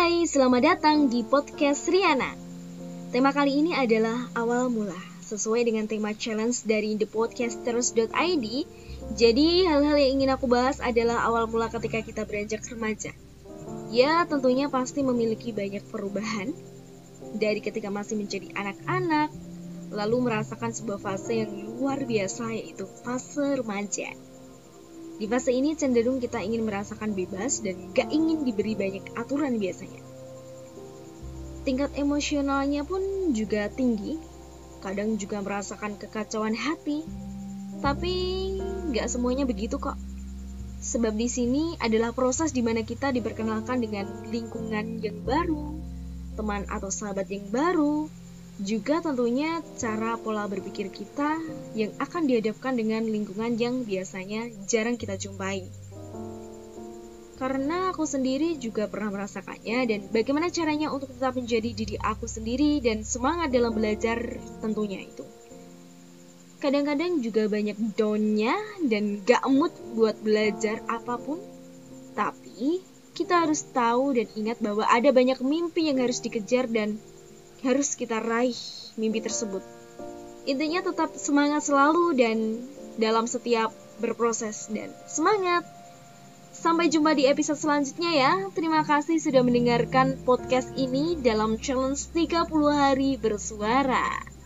selamat datang di podcast Riana. Tema kali ini adalah awal mula, sesuai dengan tema challenge dari thepodcasters.id. Jadi, hal-hal yang ingin aku bahas adalah awal mula ketika kita beranjak remaja. Ya, tentunya pasti memiliki banyak perubahan dari ketika masih menjadi anak-anak, lalu merasakan sebuah fase yang luar biasa yaitu fase remaja. Di fase ini cenderung kita ingin merasakan bebas dan gak ingin diberi banyak aturan biasanya. Tingkat emosionalnya pun juga tinggi, kadang juga merasakan kekacauan hati, tapi gak semuanya begitu kok. Sebab di sini adalah proses di mana kita diperkenalkan dengan lingkungan yang baru, teman atau sahabat yang baru, juga tentunya cara pola berpikir kita yang akan dihadapkan dengan lingkungan yang biasanya jarang kita jumpai. Karena aku sendiri juga pernah merasakannya dan bagaimana caranya untuk tetap menjadi diri aku sendiri dan semangat dalam belajar tentunya itu. Kadang-kadang juga banyak downnya dan gak mood buat belajar apa pun. Tapi kita harus tahu dan ingat bahwa ada banyak mimpi yang harus dikejar dan harus kita raih mimpi tersebut. Intinya tetap semangat selalu dan dalam setiap berproses dan semangat. Sampai jumpa di episode selanjutnya ya. Terima kasih sudah mendengarkan podcast ini dalam challenge 30 hari bersuara.